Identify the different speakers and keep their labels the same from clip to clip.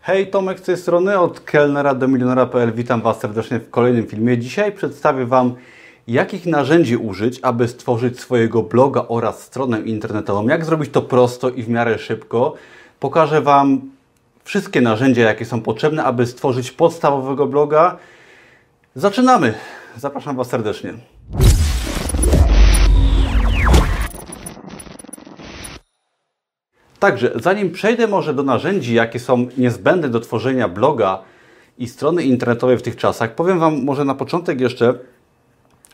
Speaker 1: Hej, Tomek z tej strony, od kelnera do milionera.pl. Witam Was serdecznie w kolejnym filmie. Dzisiaj przedstawię Wam, jakich narzędzi użyć, aby stworzyć swojego bloga oraz stronę internetową. Jak zrobić to prosto i w miarę szybko. Pokażę Wam wszystkie narzędzia, jakie są potrzebne, aby stworzyć podstawowego bloga. Zaczynamy! Zapraszam Was serdecznie. Także, zanim przejdę może do narzędzi, jakie są niezbędne do tworzenia bloga i strony internetowej w tych czasach, powiem Wam może na początek jeszcze,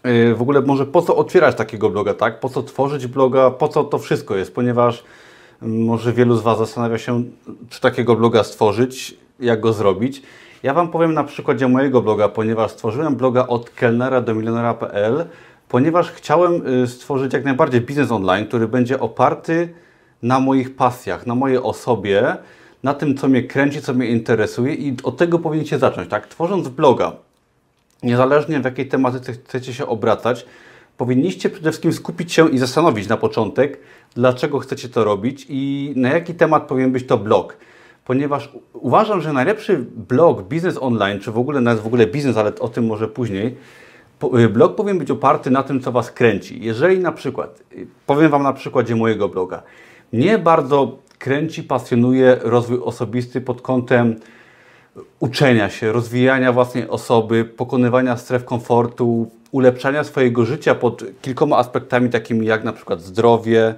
Speaker 1: yy, w ogóle może po co otwierać takiego bloga, tak? Po co tworzyć bloga, po co to wszystko jest, ponieważ mm, może wielu z Was zastanawia się, czy takiego bloga stworzyć, jak go zrobić. Ja Wam powiem na przykładzie mojego bloga, ponieważ stworzyłem bloga od kelnera do milionera.pl, ponieważ chciałem y, stworzyć jak najbardziej biznes online, który będzie oparty na moich pasjach, na mojej osobie, na tym, co mnie kręci, co mnie interesuje i od tego powinniście zacząć, tak? Tworząc bloga, niezależnie w jakiej tematyce chcecie się obracać, powinniście przede wszystkim skupić się i zastanowić na początek, dlaczego chcecie to robić i na jaki temat powinien być to blog. Ponieważ uważam, że najlepszy blog, biznes online, czy w ogóle nawet w ogóle biznes, ale o tym może później, y, blog powinien być oparty na tym, co Was kręci. Jeżeli na przykład, y, powiem Wam na przykładzie mojego bloga, mnie bardzo kręci, pasjonuje rozwój osobisty pod kątem uczenia się, rozwijania własnej osoby, pokonywania stref komfortu, ulepszania swojego życia pod kilkoma aspektami takimi jak na przykład zdrowie,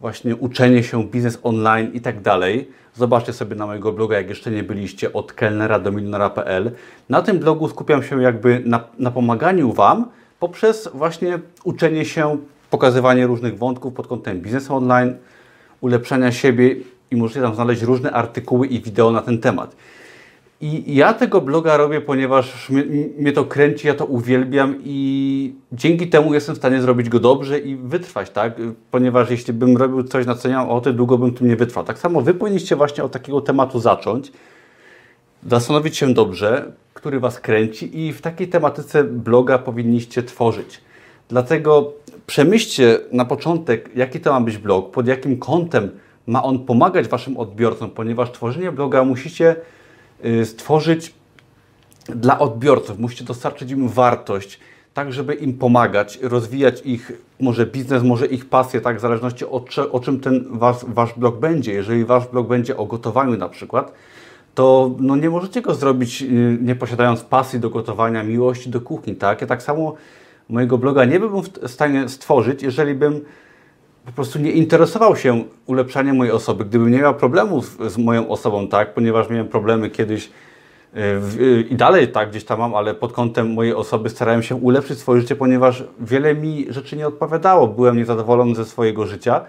Speaker 1: właśnie uczenie się, biznes online i tak dalej. Zobaczcie sobie na mojego bloga, jak jeszcze nie byliście, od kelnera do milionera.pl. Na tym blogu skupiam się jakby na, na pomaganiu Wam poprzez właśnie uczenie się, pokazywanie różnych wątków pod kątem biznesu online, ulepszania siebie i możecie tam znaleźć różne artykuły i wideo na ten temat. I ja tego bloga robię, ponieważ mnie, mnie, to kręci, ja to uwielbiam i dzięki temu jestem w stanie zrobić go dobrze i wytrwać, tak? Ponieważ jeśli bym robił coś, na co nie mam ochoty, długo bym tym nie wytrwał. Tak samo Wy powinniście właśnie od takiego tematu zacząć, zastanowić się dobrze, który Was kręci i w takiej tematyce bloga powinniście tworzyć. Dlatego przemyślcie na początek, jaki to ma być blog, pod jakim kątem ma on pomagać Waszym odbiorcom, ponieważ tworzenie bloga musicie y, stworzyć dla odbiorców, musicie dostarczyć im wartość, tak żeby im pomagać, rozwijać ich może biznes, może ich pasję, tak w zależności od o czym ten wasz, wasz blog będzie. Jeżeli Wasz blog będzie o gotowaniu na przykład, to no nie możecie go zrobić y, nie posiadając pasji do gotowania, miłości do kuchni, tak? Ja tak samo mojego bloga nie byłbym w stanie stworzyć, jeżeli bym po prostu nie interesował się ulepszaniem mojej osoby, gdybym nie miał problemów z moją osobą, tak, ponieważ miałem problemy kiedyś yy, i dalej tak gdzieś tam mam, ale pod kątem mojej osoby starałem się ulepszyć swoje życie, ponieważ wiele mi rzeczy nie odpowiadało. Byłem niezadowolony ze swojego życia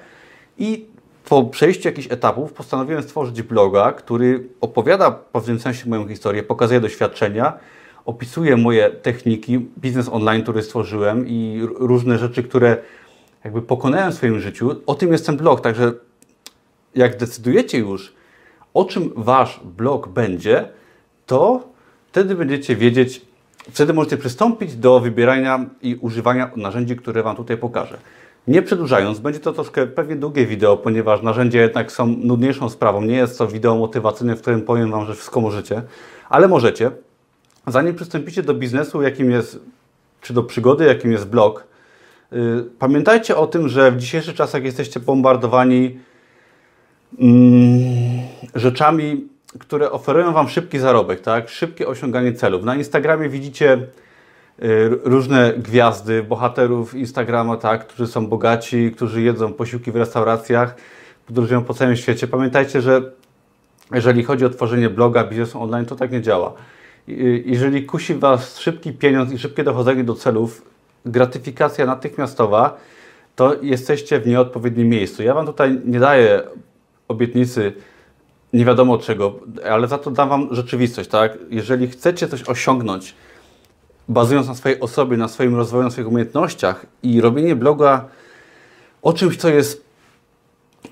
Speaker 1: i po przejściu jakichś etapów postanowiłem stworzyć bloga, który opowiada w pewnym sensie moją historię, pokazuje doświadczenia, opisuję moje techniki, biznes online, który stworzyłem i różne rzeczy, które jakby pokonałem w swoim życiu. O tym jest ten blog, także jak decydujecie już, o czym Wasz blog będzie, to wtedy będziecie wiedzieć, wtedy możecie przystąpić do wybierania i używania narzędzi, które Wam tutaj pokażę. Nie przedłużając, będzie to troszkę pewnie długie wideo, ponieważ narzędzia jednak są nudniejszą sprawą. Nie jest to wideo motywacyjne, w którym powiem Wam, że wszystko możecie, ale możecie zanim przystąpicie do biznesu, jakim jest, czy do przygody, jakim jest blog, y, pamiętajcie o tym, że w dzisiejszych czasach jesteście bombardowani mm, rzeczami, które oferują Wam szybki zarobek, tak? szybkie osiąganie celów. Na Instagramie widzicie y, różne gwiazdy, bohaterów Instagrama, tak? którzy są bogaci, którzy jedzą posiłki w restauracjach, podróżują po całym świecie. Pamiętajcie, że jeżeli chodzi o tworzenie bloga, biznesu online, to tak nie działa jeżeli kusi Was szybki pieniądz i szybkie dochodzenie do celów, gratyfikacja natychmiastowa, to jesteście w nieodpowiednim miejscu. Ja Wam tutaj nie daję obietnicy nie wiadomo czego, ale za to dam Wam rzeczywistość, tak? Jeżeli chcecie coś osiągnąć, bazując na swojej osobie, na swoim rozwoju, na swoich umiejętnościach i robienie bloga o czymś, co jest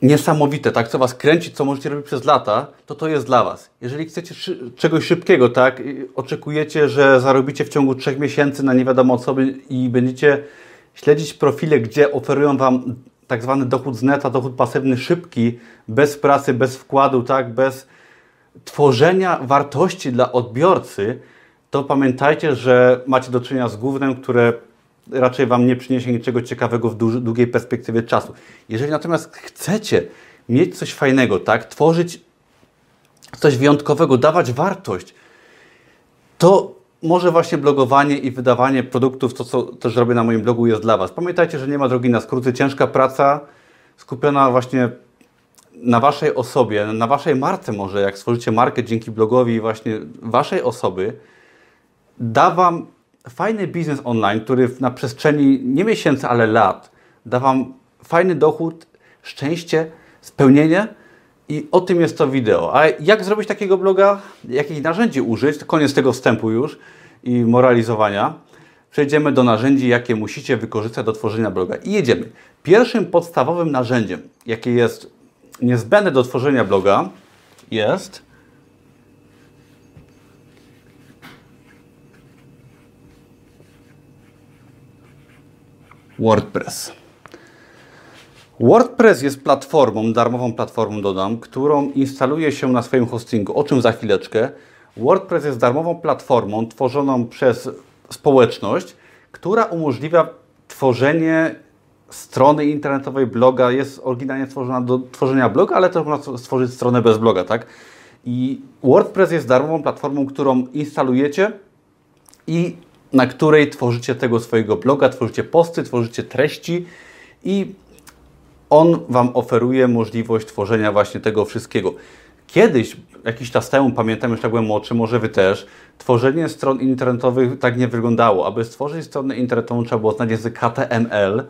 Speaker 1: niesamowite, tak, co Was kręci, co możecie robić przez lata, to to jest dla Was. Jeżeli chcecie szy czegoś szybkiego, tak, oczekujecie, że zarobicie w ciągu trzech miesięcy na nie wiadomo co i będziecie śledzić profile, gdzie oferują Wam tak zwany dochód z neta, dochód pasywny szybki, bez pracy, bez wkładu, tak, bez tworzenia wartości dla odbiorcy, to pamiętajcie, że macie do czynienia z głównym, które raczej Wam nie przyniesie niczego ciekawego w długiej perspektywie czasu. Jeżeli natomiast chcecie mieć coś fajnego, tak, tworzyć coś wyjątkowego, dawać wartość, to może właśnie blogowanie i wydawanie produktów, to co też robię na moim blogu jest dla Was. Pamiętajcie, że nie ma drogi na skróty, ciężka praca skupiona właśnie na Waszej osobie, na Waszej marce może, jak stworzycie markę dzięki blogowi właśnie Waszej osoby, da Wam fajny biznes online, który na przestrzeni nie miesięcy, ale lat da Wam fajny dochód, szczęście, spełnienie i o tym jest to wideo. A jak zrobić takiego bloga? Jakich narzędzi użyć? To koniec tego wstępu już i moralizowania. Przejdziemy do narzędzi, jakie musicie wykorzystać do tworzenia bloga. I jedziemy. Pierwszym podstawowym narzędziem, jakie jest niezbędne do tworzenia bloga, jest WordPress. WordPress jest platformą, darmową platformą dodam, którą instaluje się na swoim hostingu, o czym za chwileczkę. WordPress jest darmową platformą tworzoną przez społeczność, która umożliwia tworzenie strony internetowej, bloga. Jest oryginalnie stworzona do tworzenia bloga, ale też można stworzyć stronę bez bloga, tak? I WordPress jest darmową platformą, którą instalujecie i na której tworzycie tego swojego bloga, tworzycie posty, tworzycie treści i on Wam oferuje możliwość tworzenia właśnie tego wszystkiego. Kiedyś, jakiś czas temu, pamiętam, już jak byłem młodszy, może Wy też, tworzenie stron internetowych tak nie wyglądało. Aby stworzyć stronę internetową, trzeba było znać język HTML.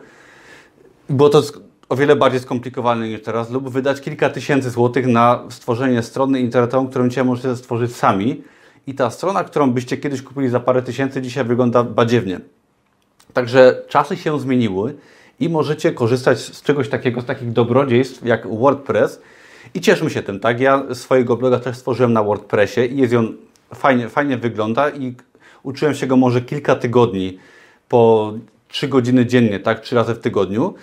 Speaker 1: Było to o wiele bardziej skomplikowane niż teraz, lub wydać kilka tysięcy złotych na stworzenie strony internetowej, którą dzisiaj możecie stworzyć sami. I ta strona, którą byście kiedyś kupili za parę tysięcy, dzisiaj wygląda badziewnie. Także czasy się zmieniły i możecie korzystać z czegoś takiego, z takich dobrodziejstw jak WordPress i cieszmy się tym, tak? Ja swojego bloga też stworzyłem na WordPressie i jest on fajnie, fajnie wygląda i uczyłem się go może kilka tygodni po 3 godziny dziennie, tak? Trzy razy w tygodniu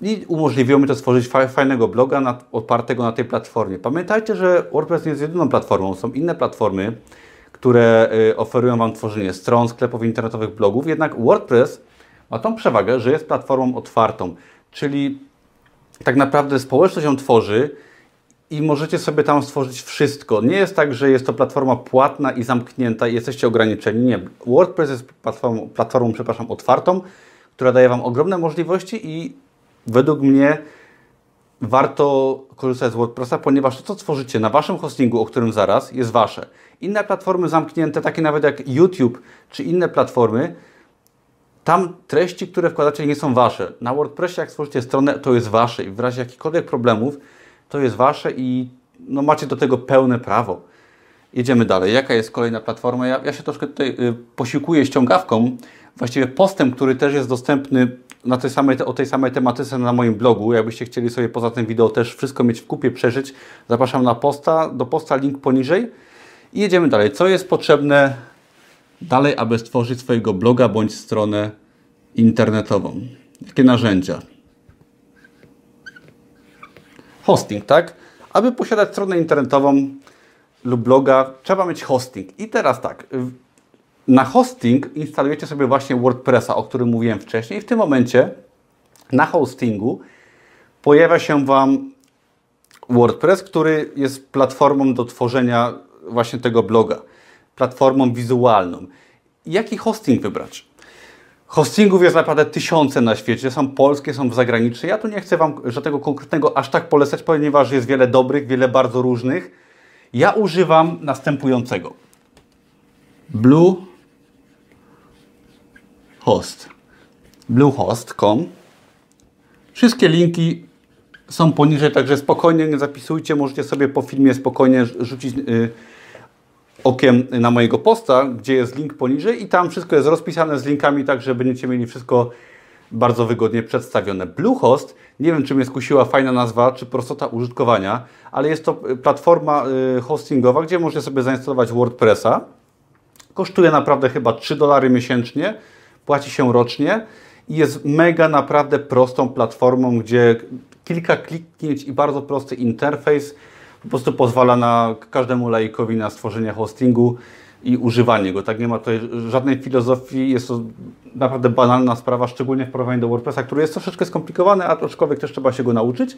Speaker 1: i umożliwiło mi to stworzyć fajnego bloga na, opartego na tej platformie. Pamiętajcie, że WordPress nie jest jedyną platformą, są inne platformy, które y, oferują Wam tworzenie stron, sklepów internetowych, blogów, jednak WordPress ma tą przewagę, że jest platformą otwartą, czyli tak naprawdę społeczność ją tworzy i możecie sobie tam stworzyć wszystko. Nie jest tak, że jest to platforma płatna i zamknięta i jesteście ograniczeni. Nie. WordPress jest platformą, platformą przepraszam, otwartą, która daje Wam ogromne możliwości i według mnie warto korzystać z WordPressa, ponieważ to, co tworzycie na Waszym hostingu, o którym zaraz, jest Wasze. Inne platformy zamknięte, takie nawet jak YouTube czy inne platformy, tam treści, które wkładacie, nie są Wasze. Na WordPressie, jak stworzycie stronę, to jest Wasze i w razie jakichkolwiek problemów, to jest Wasze i no, macie do tego pełne prawo. Jedziemy dalej. Jaka jest kolejna platforma? Ja, ja się troszkę tutaj y, posiłkuję ściągawką, właściwie postem, który też jest dostępny na tej samej, o tej samej tematyce na moim blogu. Jakbyście chcieli sobie poza tym wideo też wszystko mieć w kupie, przeżyć, zapraszam na posta, do posta link poniżej. I jedziemy dalej. Co jest potrzebne dalej, aby stworzyć swojego bloga bądź stronę internetową? Jakie narzędzia? Hosting, tak? Aby posiadać stronę internetową lub bloga, trzeba mieć hosting. I teraz tak, na hosting instalujecie sobie właśnie WordPressa, o którym mówiłem wcześniej. W tym momencie na hostingu pojawia się Wam WordPress, który jest platformą do tworzenia właśnie tego bloga, platformą wizualną. Jaki hosting wybrać? Hostingów jest naprawdę tysiące na świecie, są polskie, są zagraniczne. Ja tu nie chcę Wam żadnego konkretnego aż tak polecać, ponieważ jest wiele dobrych, wiele bardzo różnych. Ja używam następującego. Blue Host. Bluehost.com. Wszystkie linki są poniżej, także spokojnie nie zapisujcie. Możecie sobie po filmie spokojnie rzucić y, okiem na mojego posta, gdzie jest link poniżej i tam wszystko jest rozpisane z linkami, tak że będziecie mieli wszystko bardzo wygodnie przedstawione. Bluehost, nie wiem czy mnie skusiła fajna nazwa, czy prostota użytkowania, ale jest to platforma y, hostingowa, gdzie możecie sobie zainstalować WordPressa. Kosztuje naprawdę chyba 3 dolary miesięcznie płaci się rocznie i jest mega naprawdę prostą platformą, gdzie kilka kliknięć i bardzo prosty interfejs po prostu pozwala na każdemu laikowi na stworzenie hostingu i używanie go. Tak nie ma tutaj żadnej filozofii, jest to naprawdę banalna sprawa, szczególnie w porównaniu do WordPressa, który jest troszeczkę skomplikowany, a aczkolwiek też trzeba się go nauczyć.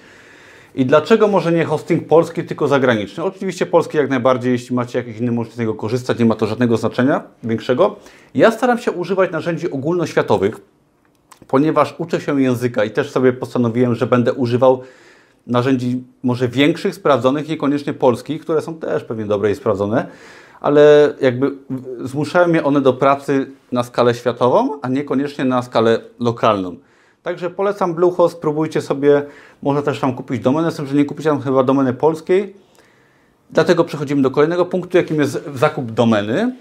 Speaker 1: I dlaczego może nie hosting polski, tylko zagraniczny? Oczywiście polski jak najbardziej, jeśli macie jakiś inny, możecie z niego korzystać, nie ma to żadnego znaczenia większego. Ja staram się używać narzędzi ogólnoświatowych, ponieważ uczę się języka i też sobie postanowiłem, że będę używał narzędzi może większych, sprawdzonych, niekoniecznie polskich, które są też pewnie dobre i sprawdzone, ale jakby zmuszają mnie one do pracy na skalę światową, a niekoniecznie na skalę lokalną. Także polecam Bluehost, spróbujcie sobie, można też tam kupić domenę, z że nie kupicie tam chyba domeny polskiej. Dlatego przechodzimy do kolejnego punktu, jakim jest zakup domeny.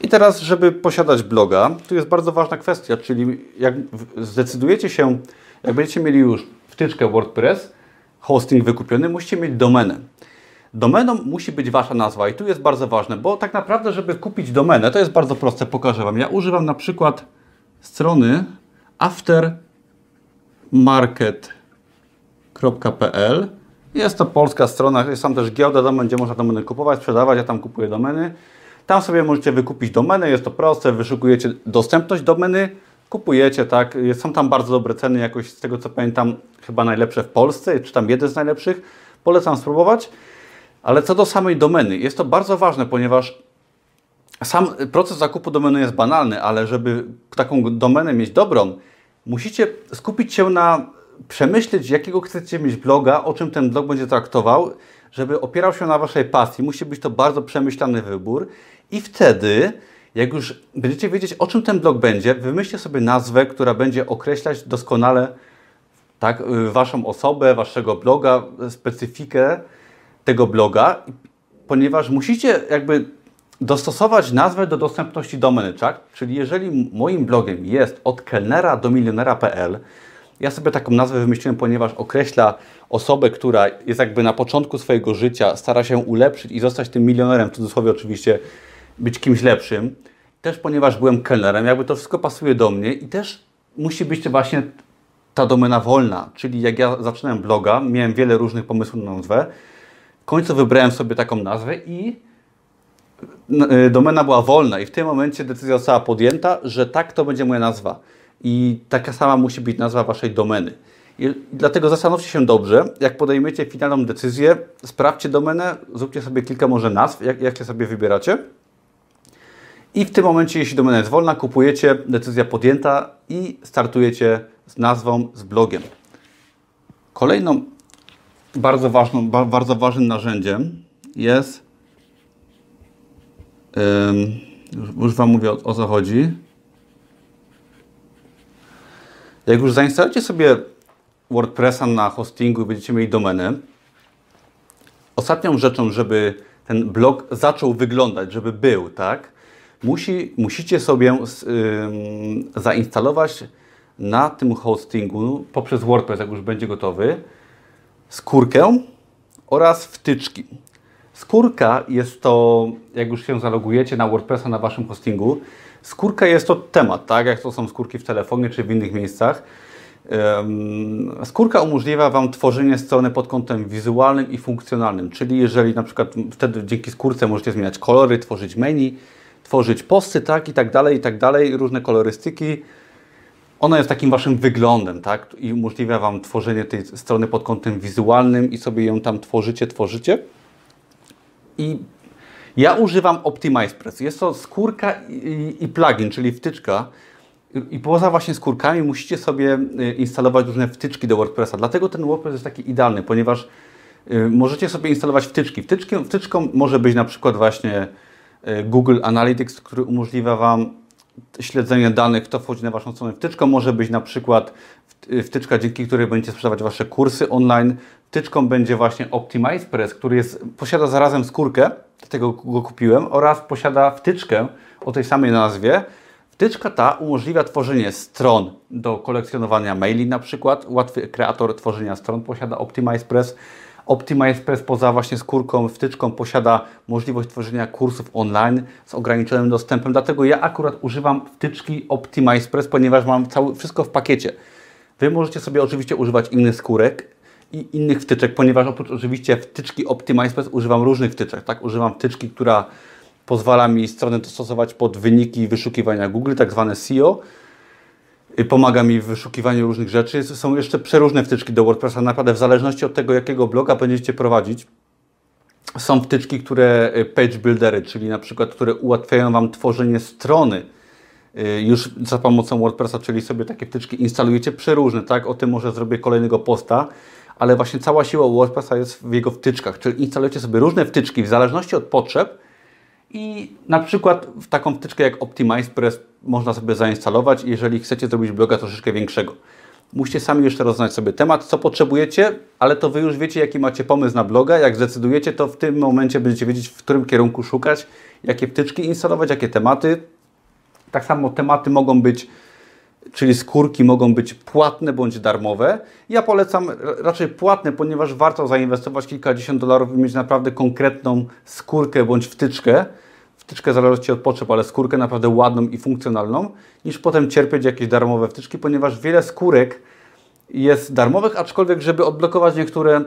Speaker 1: I teraz, żeby posiadać bloga, tu jest bardzo ważna kwestia, czyli jak zdecydujecie się, jak będziecie mieli już wtyczkę WordPress, hosting wykupiony, musicie mieć domenę. Domeną musi być Wasza nazwa i tu jest bardzo ważne, bo tak naprawdę, żeby kupić domenę, to jest bardzo proste, pokażę Wam. Ja używam na przykład strony aftermarket.pl Jest to polska strona, jest tam też giełda domen, gdzie można domeny kupować, sprzedawać, ja tam kupuję domeny. Tam sobie możecie wykupić domenę, jest to proste, wyszukujecie dostępność domeny, kupujecie, tak, są tam bardzo dobre ceny, jakoś z tego co pamiętam, chyba najlepsze w Polsce, czy tam jeden z najlepszych, polecam spróbować. Ale co do samej domeny, jest to bardzo ważne, ponieważ sam proces zakupu domeny jest banalny, ale żeby taką domenę mieć dobrą, musicie skupić się na przemyśleć, jakiego chcecie mieć bloga, o czym ten blog będzie traktował, żeby opierał się na Waszej pasji. Musi być to bardzo przemyślany wybór i wtedy, jak już będziecie wiedzieć, o czym ten blog będzie, wymyślcie sobie nazwę, która będzie określać doskonale tak, Waszą osobę, Waszego bloga, specyfikę, tego bloga, ponieważ musicie jakby dostosować nazwę do dostępności domeny, tak? Czyli jeżeli moim blogiem jest od kelnera do milionera.pl, ja sobie taką nazwę wymyśliłem, ponieważ określa osobę, która jest jakby na początku swojego życia, stara się ulepszyć i zostać tym milionerem, w cudzysłowie oczywiście, być kimś lepszym. Też ponieważ byłem kelnerem, jakby to wszystko pasuje do mnie i też musi być właśnie ta domena wolna, czyli jak ja zaczynałem bloga, miałem wiele różnych pomysłów na nazwę, końcu wybrałem sobie taką nazwę i y, domena była wolna i w tym momencie decyzja została podjęta, że tak to będzie moja nazwa. I taka sama musi być nazwa Waszej domeny. I dlatego zastanówcie się dobrze, jak podejmiecie finalną decyzję, sprawdźcie domenę, zróbcie sobie kilka może nazw, jak, jakie sobie wybieracie. I w tym momencie, jeśli domena jest wolna, kupujecie, decyzja podjęta i startujecie z nazwą, z blogiem. Kolejną bardzo, ważną, bardzo ważnym narzędziem jest, już Wam mówię o, co chodzi. Jak już zainstalujecie sobie WordPressa na hostingu i będziecie mieli domenę, ostatnią rzeczą, żeby ten blog zaczął wyglądać, żeby był, tak, musi, musicie sobie zainstalować na tym hostingu poprzez WordPress, jak już będzie gotowy, skórkę oraz wtyczki. Skórka jest to, jak już się zalogujecie na WordPressa na Waszym hostingu, skórka jest to temat, tak jak to są skórki w telefonie czy w innych miejscach. Skórka umożliwia Wam tworzenie strony pod kątem wizualnym i funkcjonalnym, czyli jeżeli na przykład wtedy dzięki skórce możecie zmieniać kolory, tworzyć menu, tworzyć posty, tak i tak dalej, i tak dalej, różne kolorystyki, ona jest takim waszym wyglądem, tak? I umożliwia wam tworzenie tej strony pod kątem wizualnym i sobie ją tam tworzycie, tworzycie. I ja używam OptimizePress. Jest to skórka i, i plugin, czyli wtyczka. I poza właśnie skórkami musicie sobie y, instalować różne wtyczki do WordPressa. Dlatego ten WordPress jest taki idealny, ponieważ y, możecie sobie instalować wtyczki. Wtyczki wtyczką może być na przykład właśnie y, Google Analytics, który umożliwia Wam śledzenie danych, kto wchodzi na Waszą stronę. Wtyczką może być na przykład wtyczka, dzięki której będziecie sprzedawać Wasze kursy online. Wtyczką będzie właśnie OptimizePress, który jest, posiada zarazem skórkę, dlatego go kupiłem, oraz posiada wtyczkę o tej samej nazwie. Wtyczka ta umożliwia tworzenie stron do kolekcjonowania maili na przykład. Łatwy kreator tworzenia stron posiada OptimizePress OptimizePress poza właśnie skórką, wtyczką posiada możliwość tworzenia kursów online z ograniczonym dostępem, dlatego ja akurat używam wtyczki OptimizePress, ponieważ mam cały, wszystko w pakiecie. Wy możecie sobie oczywiście używać innych skórek i innych wtyczek, ponieważ oprócz oczywiście wtyczki OptimizePress używam różnych wtyczek, tak? Używam wtyczki, która pozwala mi stronę dostosować pod wyniki wyszukiwania Google, tak zwane SEO, pomaga mi w wyszukiwaniu różnych rzeczy. Są jeszcze przeróżne wtyczki do WordPressa, naprawdę w zależności od tego, jakiego bloga będziecie prowadzić. Są wtyczki, które y, page buildery, czyli na przykład, które ułatwiają Wam tworzenie strony y, już za pomocą WordPressa, czyli sobie takie wtyczki instalujecie przeróżne, tak? O tym może zrobię kolejnego posta, ale właśnie cała siła WordPressa jest w jego wtyczkach, czyli instalujecie sobie różne wtyczki w zależności od potrzeb i na przykład w taką wtyczkę jak OptimizePress można sobie zainstalować, jeżeli chcecie zrobić bloga troszeczkę większego. Musicie sami jeszcze roznać sobie temat, co potrzebujecie, ale to Wy już wiecie, jaki macie pomysł na bloga. Jak zdecydujecie, to w tym momencie będziecie wiedzieć, w którym kierunku szukać, jakie wtyczki instalować, jakie tematy. Tak samo tematy mogą być, czyli skórki mogą być płatne bądź darmowe. Ja polecam raczej płatne, ponieważ warto zainwestować kilkadziesiąt dolarów i mieć naprawdę konkretną skórkę bądź wtyczkę, wtyczkę zależności od potrzeb, ale skórkę naprawdę ładną i funkcjonalną, niż potem cierpieć jakieś darmowe wtyczki, ponieważ wiele skórek jest darmowych, aczkolwiek żeby odblokować niektóre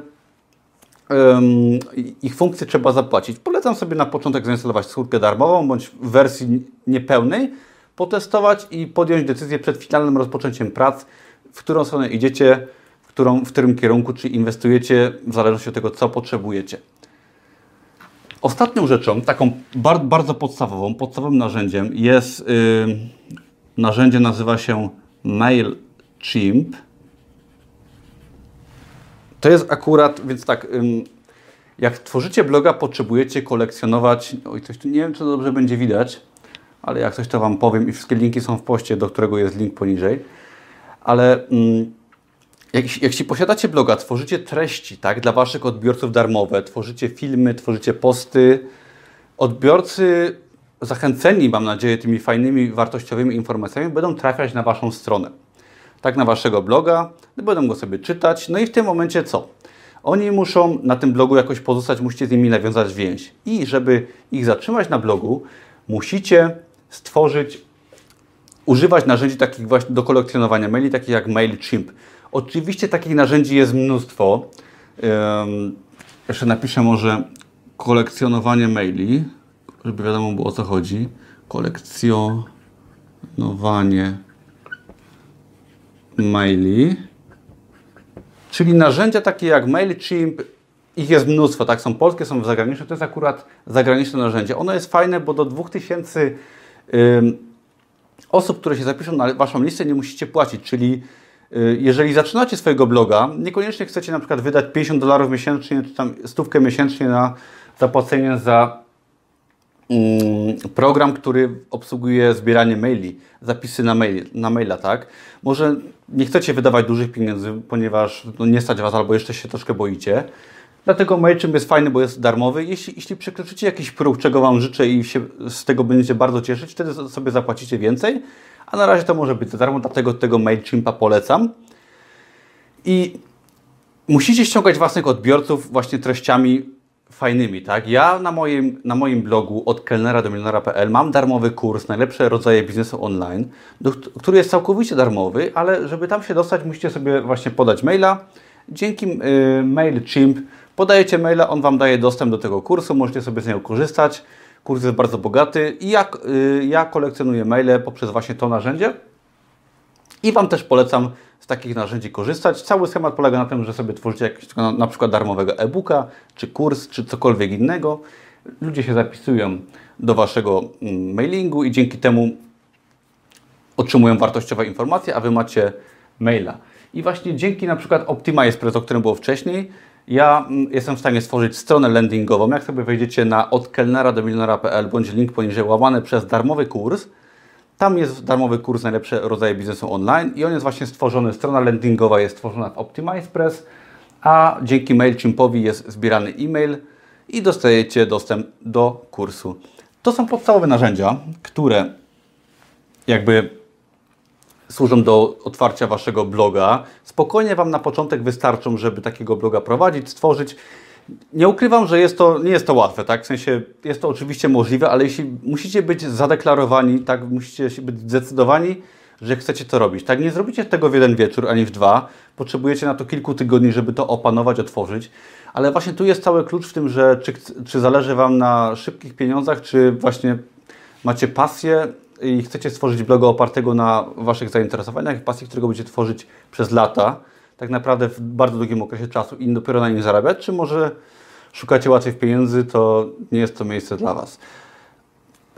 Speaker 1: um, ich funkcje trzeba zapłacić. Polecam sobie na początek zainstalować skórkę darmową, bądź w wersji niepełnej, potestować i podjąć decyzję przed finalnym rozpoczęciem prac, w którą stronę idziecie, w, którą, w którym kierunku, czy inwestujecie, w zależności od tego, co potrzebujecie. Ostatnią rzeczą, taką bar bardzo podstawową, podstawowym narzędziem jest yy, narzędzie, nazywa się MailChimp. To jest akurat, więc tak, jak tworzycie bloga, potrzebujecie kolekcjonować, oj, coś tu nie wiem, czy dobrze będzie widać, ale jak coś to Wam powiem i wszystkie linki są w poście, do którego jest link poniżej, ale... Yy, jak, jeśli posiadacie bloga, tworzycie treści tak, dla Waszych odbiorców darmowe, tworzycie filmy, tworzycie posty, odbiorcy zachęceni, mam nadzieję, tymi fajnymi, wartościowymi informacjami będą trafiać na Waszą stronę. Tak, na Waszego bloga, będą go sobie czytać. No i w tym momencie co? Oni muszą na tym blogu jakoś pozostać, musicie z nimi nawiązać więź. I żeby ich zatrzymać na blogu, musicie stworzyć, używać narzędzi takich właśnie do kolekcjonowania maili, takich jak MailChimp. Oczywiście takich narzędzi jest mnóstwo. Jeszcze napiszę może kolekcjonowanie maili, żeby wiadomo było o co chodzi. Kolekcjonowanie maili. Czyli narzędzia takie jak MailChimp, ich jest mnóstwo, tak? Są polskie, są zagraniczne. To jest akurat zagraniczne narzędzie. Ono jest fajne, bo do 2000 ym, osób, które się zapiszą na Waszą listę, nie musicie płacić. Czyli Y, jeżeli zaczynacie swojego bloga, niekoniecznie chcecie na przykład wydać 50 dolarów miesięcznie, czy tam stówkę miesięcznie na zapłacenie za mm, program, który obsługuje zbieranie maili, zapisy na, mail, na maila, tak? Może nie chcecie wydawać dużych pieniędzy, ponieważ no, nie stać Was albo jeszcze się troszkę boicie. Dlatego MailChimp jest fajny, bo jest darmowy. Jeśli, jeśli przekroczycie jakiś próg, czego Wam życzę i się z tego będziecie bardzo cieszyć, wtedy sobie zapłacicie więcej a na razie to może być za darmo, dlatego tego MailChimpa polecam. I musicie ściągać własnych odbiorców właśnie treściami fajnymi, tak? Ja na moim, na moim blogu od kelnera do milionera.pl mam darmowy kurs Najlepsze rodzaje biznesu online, do, który jest całkowicie darmowy, ale żeby tam się dostać, musicie sobie właśnie podać maila. Dzięki y, MailChimp podajecie maila, on Wam daje dostęp do tego kursu, możecie sobie z niego korzystać. Kurs jest bardzo bogaty i ja, y, ja kolekcjonuję maile poprzez właśnie to narzędzie i Wam też polecam z takich narzędzi korzystać. Cały schemat polega na tym, że sobie tworzycie jakiegoś na przykład darmowego e-booka, czy kurs, czy cokolwiek innego. Ludzie się zapisują do Waszego mm, mailingu i dzięki temu otrzymują wartościowe informacje, a Wy macie maila. I właśnie dzięki na przykład OptimizePress, o którym było wcześniej, ja mm, jestem w stanie stworzyć stronę landingową. Jak sobie wejdziecie na od kelnera do milionera.pl bądź link poniżej łamany przez darmowy kurs, tam jest darmowy kurs Najlepsze rodzaje biznesu online i on jest właśnie stworzony, strona landingowa jest stworzona w OptimizePress, a dzięki MailChimpowi jest zbierany e-mail i dostajecie dostęp do kursu. To są podstawowe narzędzia, które jakby służą do otwarcia Waszego bloga. Spokojnie Wam na początek wystarczą, żeby takiego bloga prowadzić, stworzyć. Nie ukrywam, że jest to, nie jest to łatwe, tak? W sensie jest to oczywiście możliwe, ale jeśli musicie być zadeklarowani, tak, musicie być zdecydowani, że chcecie to robić. Tak, nie zrobicie tego w jeden wieczór ani w dwa. Potrzebujecie na to kilku tygodni, żeby to opanować, otworzyć. Ale właśnie tu jest cały klucz w tym, że czy, czy zależy Wam na szybkich pieniądzach, czy właśnie macie pasję i chcecie stworzyć bloga opartego na Waszych zainteresowaniach, pasji, którego będziecie tworzyć przez lata, tak naprawdę w bardzo długim okresie czasu i dopiero na nim zarabiać, czy może szukacie łatwych pieniędzy, to nie jest to miejsce dla Was.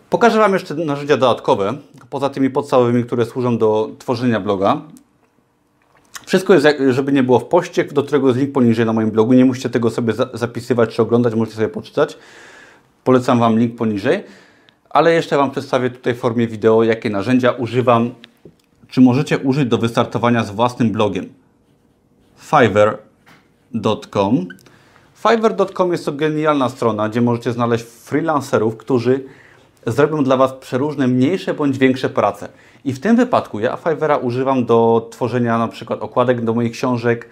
Speaker 1: Pokażę Wam jeszcze narzędzia dodatkowe, poza tymi podstawowymi, które służą do tworzenia bloga. Wszystko jest, żeby nie było w poście, do którego jest link poniżej na moim blogu. Nie musicie tego sobie zapisywać czy oglądać, możecie sobie poczytać. Polecam Wam link poniżej. Ale jeszcze Wam przedstawię tutaj w formie wideo, jakie narzędzia używam, czy możecie użyć do wystartowania z własnym blogiem. Fiverr.com Fiverr.com jest to genialna strona, gdzie możecie znaleźć freelancerów, którzy zrobią dla Was przeróżne mniejsze bądź większe prace. I w tym wypadku ja Fiverra używam do tworzenia na przykład okładek do moich książek,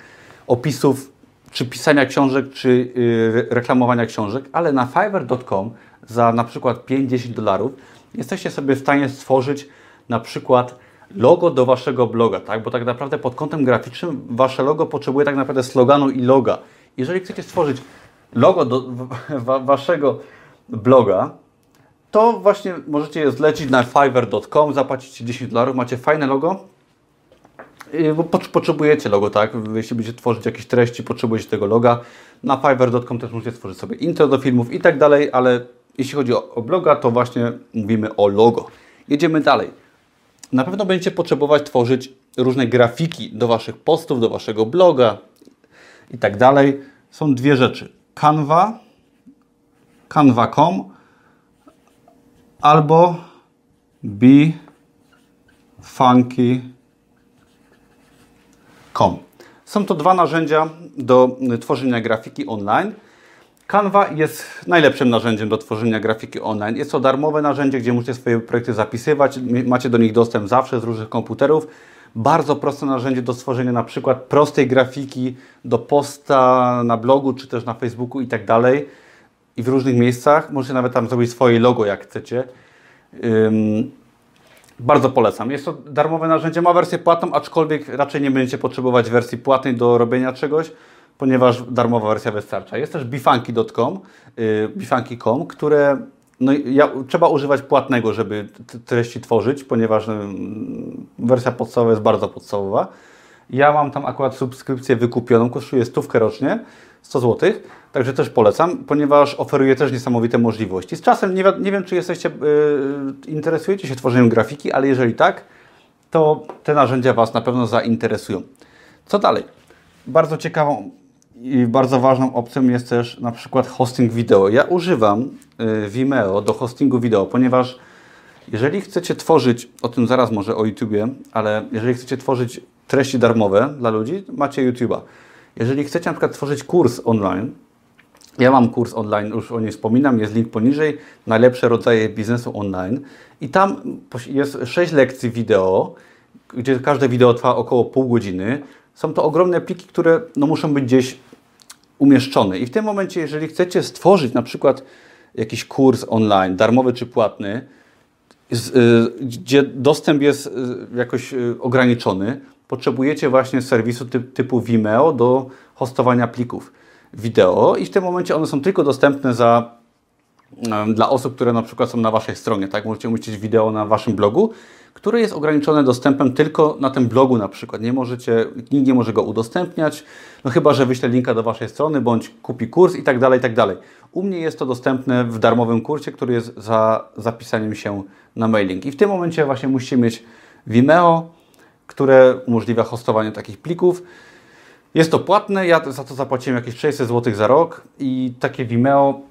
Speaker 1: opisów, czy pisania książek, czy yy, reklamowania książek, ale na fiverr.com za na przykład 5-10 dolarów jesteście sobie w stanie stworzyć na przykład logo do Waszego bloga, tak? bo tak naprawdę pod kątem graficznym Wasze logo potrzebuje tak naprawdę sloganu i loga. Jeżeli chcecie stworzyć logo do Waszego bloga, to właśnie możecie je zlecić na fiverr.com, zapłacicie 10 dolarów, macie fajne logo, bo potrzebujecie logo, tak? Jeśli będziecie tworzyć jakieś treści, potrzebujecie tego loga. Na fiverr.com też możecie stworzyć sobie intro do filmów i tak dalej, ale jeśli chodzi o, o bloga, to właśnie mówimy o logo. Jedziemy dalej. Na pewno będziecie potrzebować tworzyć różne grafiki do Waszych postów, do Waszego bloga i tak dalej. Są dwie rzeczy. Canva, canva.com albo befunky.com. Są to dwa narzędzia do tworzenia grafiki online. Canva jest najlepszym narzędziem do tworzenia grafiki online. Jest to darmowe narzędzie, gdzie musicie swoje projekty zapisywać. Macie do nich dostęp zawsze z różnych komputerów. Bardzo proste narzędzie do stworzenia na przykład prostej grafiki do posta na blogu, czy też na Facebooku i tak dalej. I w różnych miejscach. Możecie nawet tam zrobić swoje logo, jak chcecie. Bardzo polecam. Jest to darmowe narzędzie, ma wersję płatną, aczkolwiek raczej nie będziecie potrzebować wersji płatnej do robienia czegoś ponieważ darmowa wersja wystarcza. Jest też bifunky.com, yy, bifunky.com, które no, ja, trzeba używać płatnego, żeby treści tworzyć, ponieważ wersja podstawowa jest bardzo podstawowa. Ja mam tam akurat subskrypcję wykupioną, kosztuje stówkę rocznie, 100 zł, także też polecam, ponieważ oferuje też niesamowite możliwości. Z czasem nie, nie wiem, czy jesteście, yy, interesujecie się tworzeniem grafiki, ale jeżeli tak, to te narzędzia Was na pewno zainteresują. Co dalej? Bardzo ciekawą i bardzo ważną opcją jest też na przykład hosting wideo. Ja używam y, Vimeo do hostingu wideo, ponieważ jeżeli chcecie tworzyć, o tym zaraz może o YouTubie, ale jeżeli chcecie tworzyć treści darmowe dla ludzi, macie YouTube'a. Jeżeli chcecie na przykład tworzyć kurs online, ja mam kurs online, już o nim wspominam, jest link poniżej, najlepsze rodzaje biznesu online i tam jest 6 lekcji wideo, gdzie każde wideo trwa około pół godziny. Są to ogromne pliki, które no, muszą być gdzieś umieszczony. I w tym momencie, jeżeli chcecie stworzyć na przykład jakiś kurs online, darmowy czy płatny, y, gdzie dostęp jest y, jakoś y, ograniczony, potrzebujecie właśnie serwisu typ, typu Vimeo do hostowania plików wideo i w tym momencie one są tylko dostępne za, dla osób, które na przykład są na Waszej stronie. Tak? Możecie umieścić wideo na Waszym blogu które jest ograniczone dostępem tylko na tym blogu na przykład. Nie możecie, nikt nie może go udostępniać, no chyba, że wyśle linka do Waszej strony, bądź kupi kurs i tak dalej, i tak dalej. U mnie jest to dostępne w darmowym kursie, który jest za zapisaniem się na mailing. I w tym momencie właśnie musicie mieć Vimeo, które umożliwia hostowanie takich plików. Jest to płatne, ja za to zapłaciłem jakieś 600 zł za rok i takie Vimeo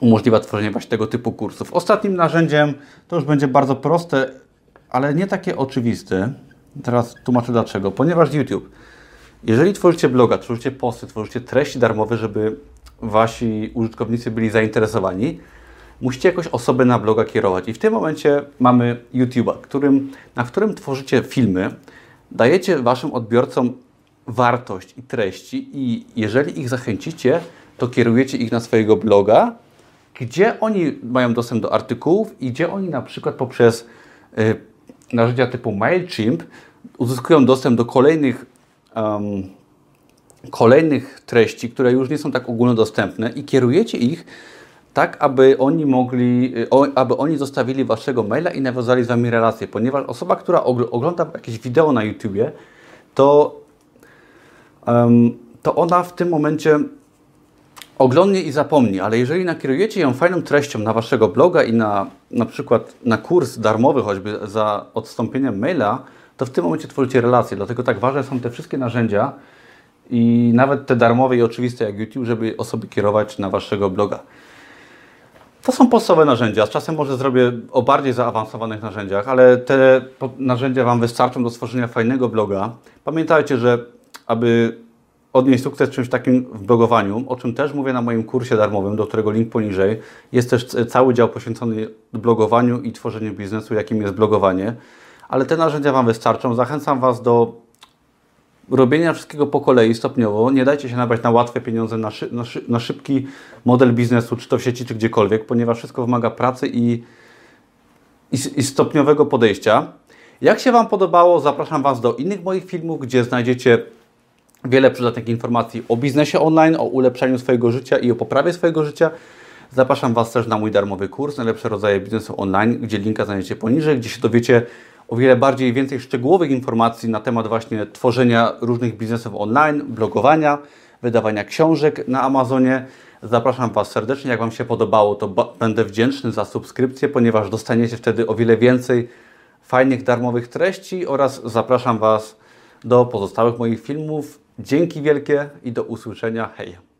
Speaker 1: umożliwia tworzenie właśnie tego typu kursów. Ostatnim narzędziem to już będzie bardzo proste, ale nie takie oczywiste. Teraz tłumaczę dlaczego. Ponieważ YouTube, jeżeli tworzycie bloga, tworzycie posty, tworzycie treści darmowe, żeby wasi użytkownicy byli zainteresowani, musicie jakoś osobę na bloga kierować. I w tym momencie mamy YouTube'a, którym, na którym tworzycie filmy, dajecie Waszym odbiorcom wartość i treści i jeżeli ich zachęcicie, to kierujecie ich na swojego bloga, gdzie oni mają dostęp do artykułów i gdzie oni na przykład poprzez y, narzędzia typu MailChimp uzyskują dostęp do kolejnych, um, kolejnych treści, które już nie są tak ogólnodostępne i kierujecie ich tak, aby oni mogli, o, aby oni zostawili Waszego maila i nawiązali z Wami relacje, ponieważ osoba, która ogląda jakieś wideo na YouTubie, to, to ona w tym momencie oglądnie i zapomni, ale jeżeli nakierujecie ją fajną treścią na Waszego bloga i na na przykład na kurs darmowy choćby za odstąpieniem maila, to w tym momencie tworzycie relacje. Dlatego tak ważne są te wszystkie narzędzia i nawet te darmowe i oczywiste jak YouTube, żeby osoby kierować na Waszego bloga. To są podstawowe narzędzia. Z czasem może zrobię o bardziej zaawansowanych narzędziach, ale te narzędzia Wam wystarczą do stworzenia fajnego bloga. Pamiętajcie, że aby odnieść sukces czymś takim w blogowaniu, o czym też mówię na moim kursie darmowym, do którego link poniżej. Jest też cały dział poświęcony blogowaniu i tworzeniu biznesu, jakim jest blogowanie. Ale te narzędzia Wam wystarczą. Zachęcam Was do robienia wszystkiego po kolei, stopniowo. Nie dajcie się nabrać na łatwe pieniądze, na, szy na, szy na szybki model biznesu, czy to w sieci, czy gdziekolwiek, ponieważ wszystko wymaga pracy i, i, i stopniowego podejścia. Jak się Wam podobało, zapraszam Was do innych moich filmów, gdzie znajdziecie wiele przydatnych informacji o biznesie online, o ulepszaniu swojego życia i o poprawie swojego życia. Zapraszam Was też na mój darmowy kurs Najlepsze rodzaje biznesu online, gdzie linka znajdziecie poniżej, gdzie się dowiecie o wiele bardziej więcej szczegółowych informacji na temat właśnie tworzenia różnych biznesów online, blogowania, wydawania książek na Amazonie. Zapraszam Was serdecznie. Jak Wam się podobało, to będę wdzięczny za subskrypcję, ponieważ dostaniecie wtedy o wiele więcej fajnych darmowych treści oraz zapraszam Was do pozostałych moich filmów. Dzięki wielkie i do usłyszenia. Hej!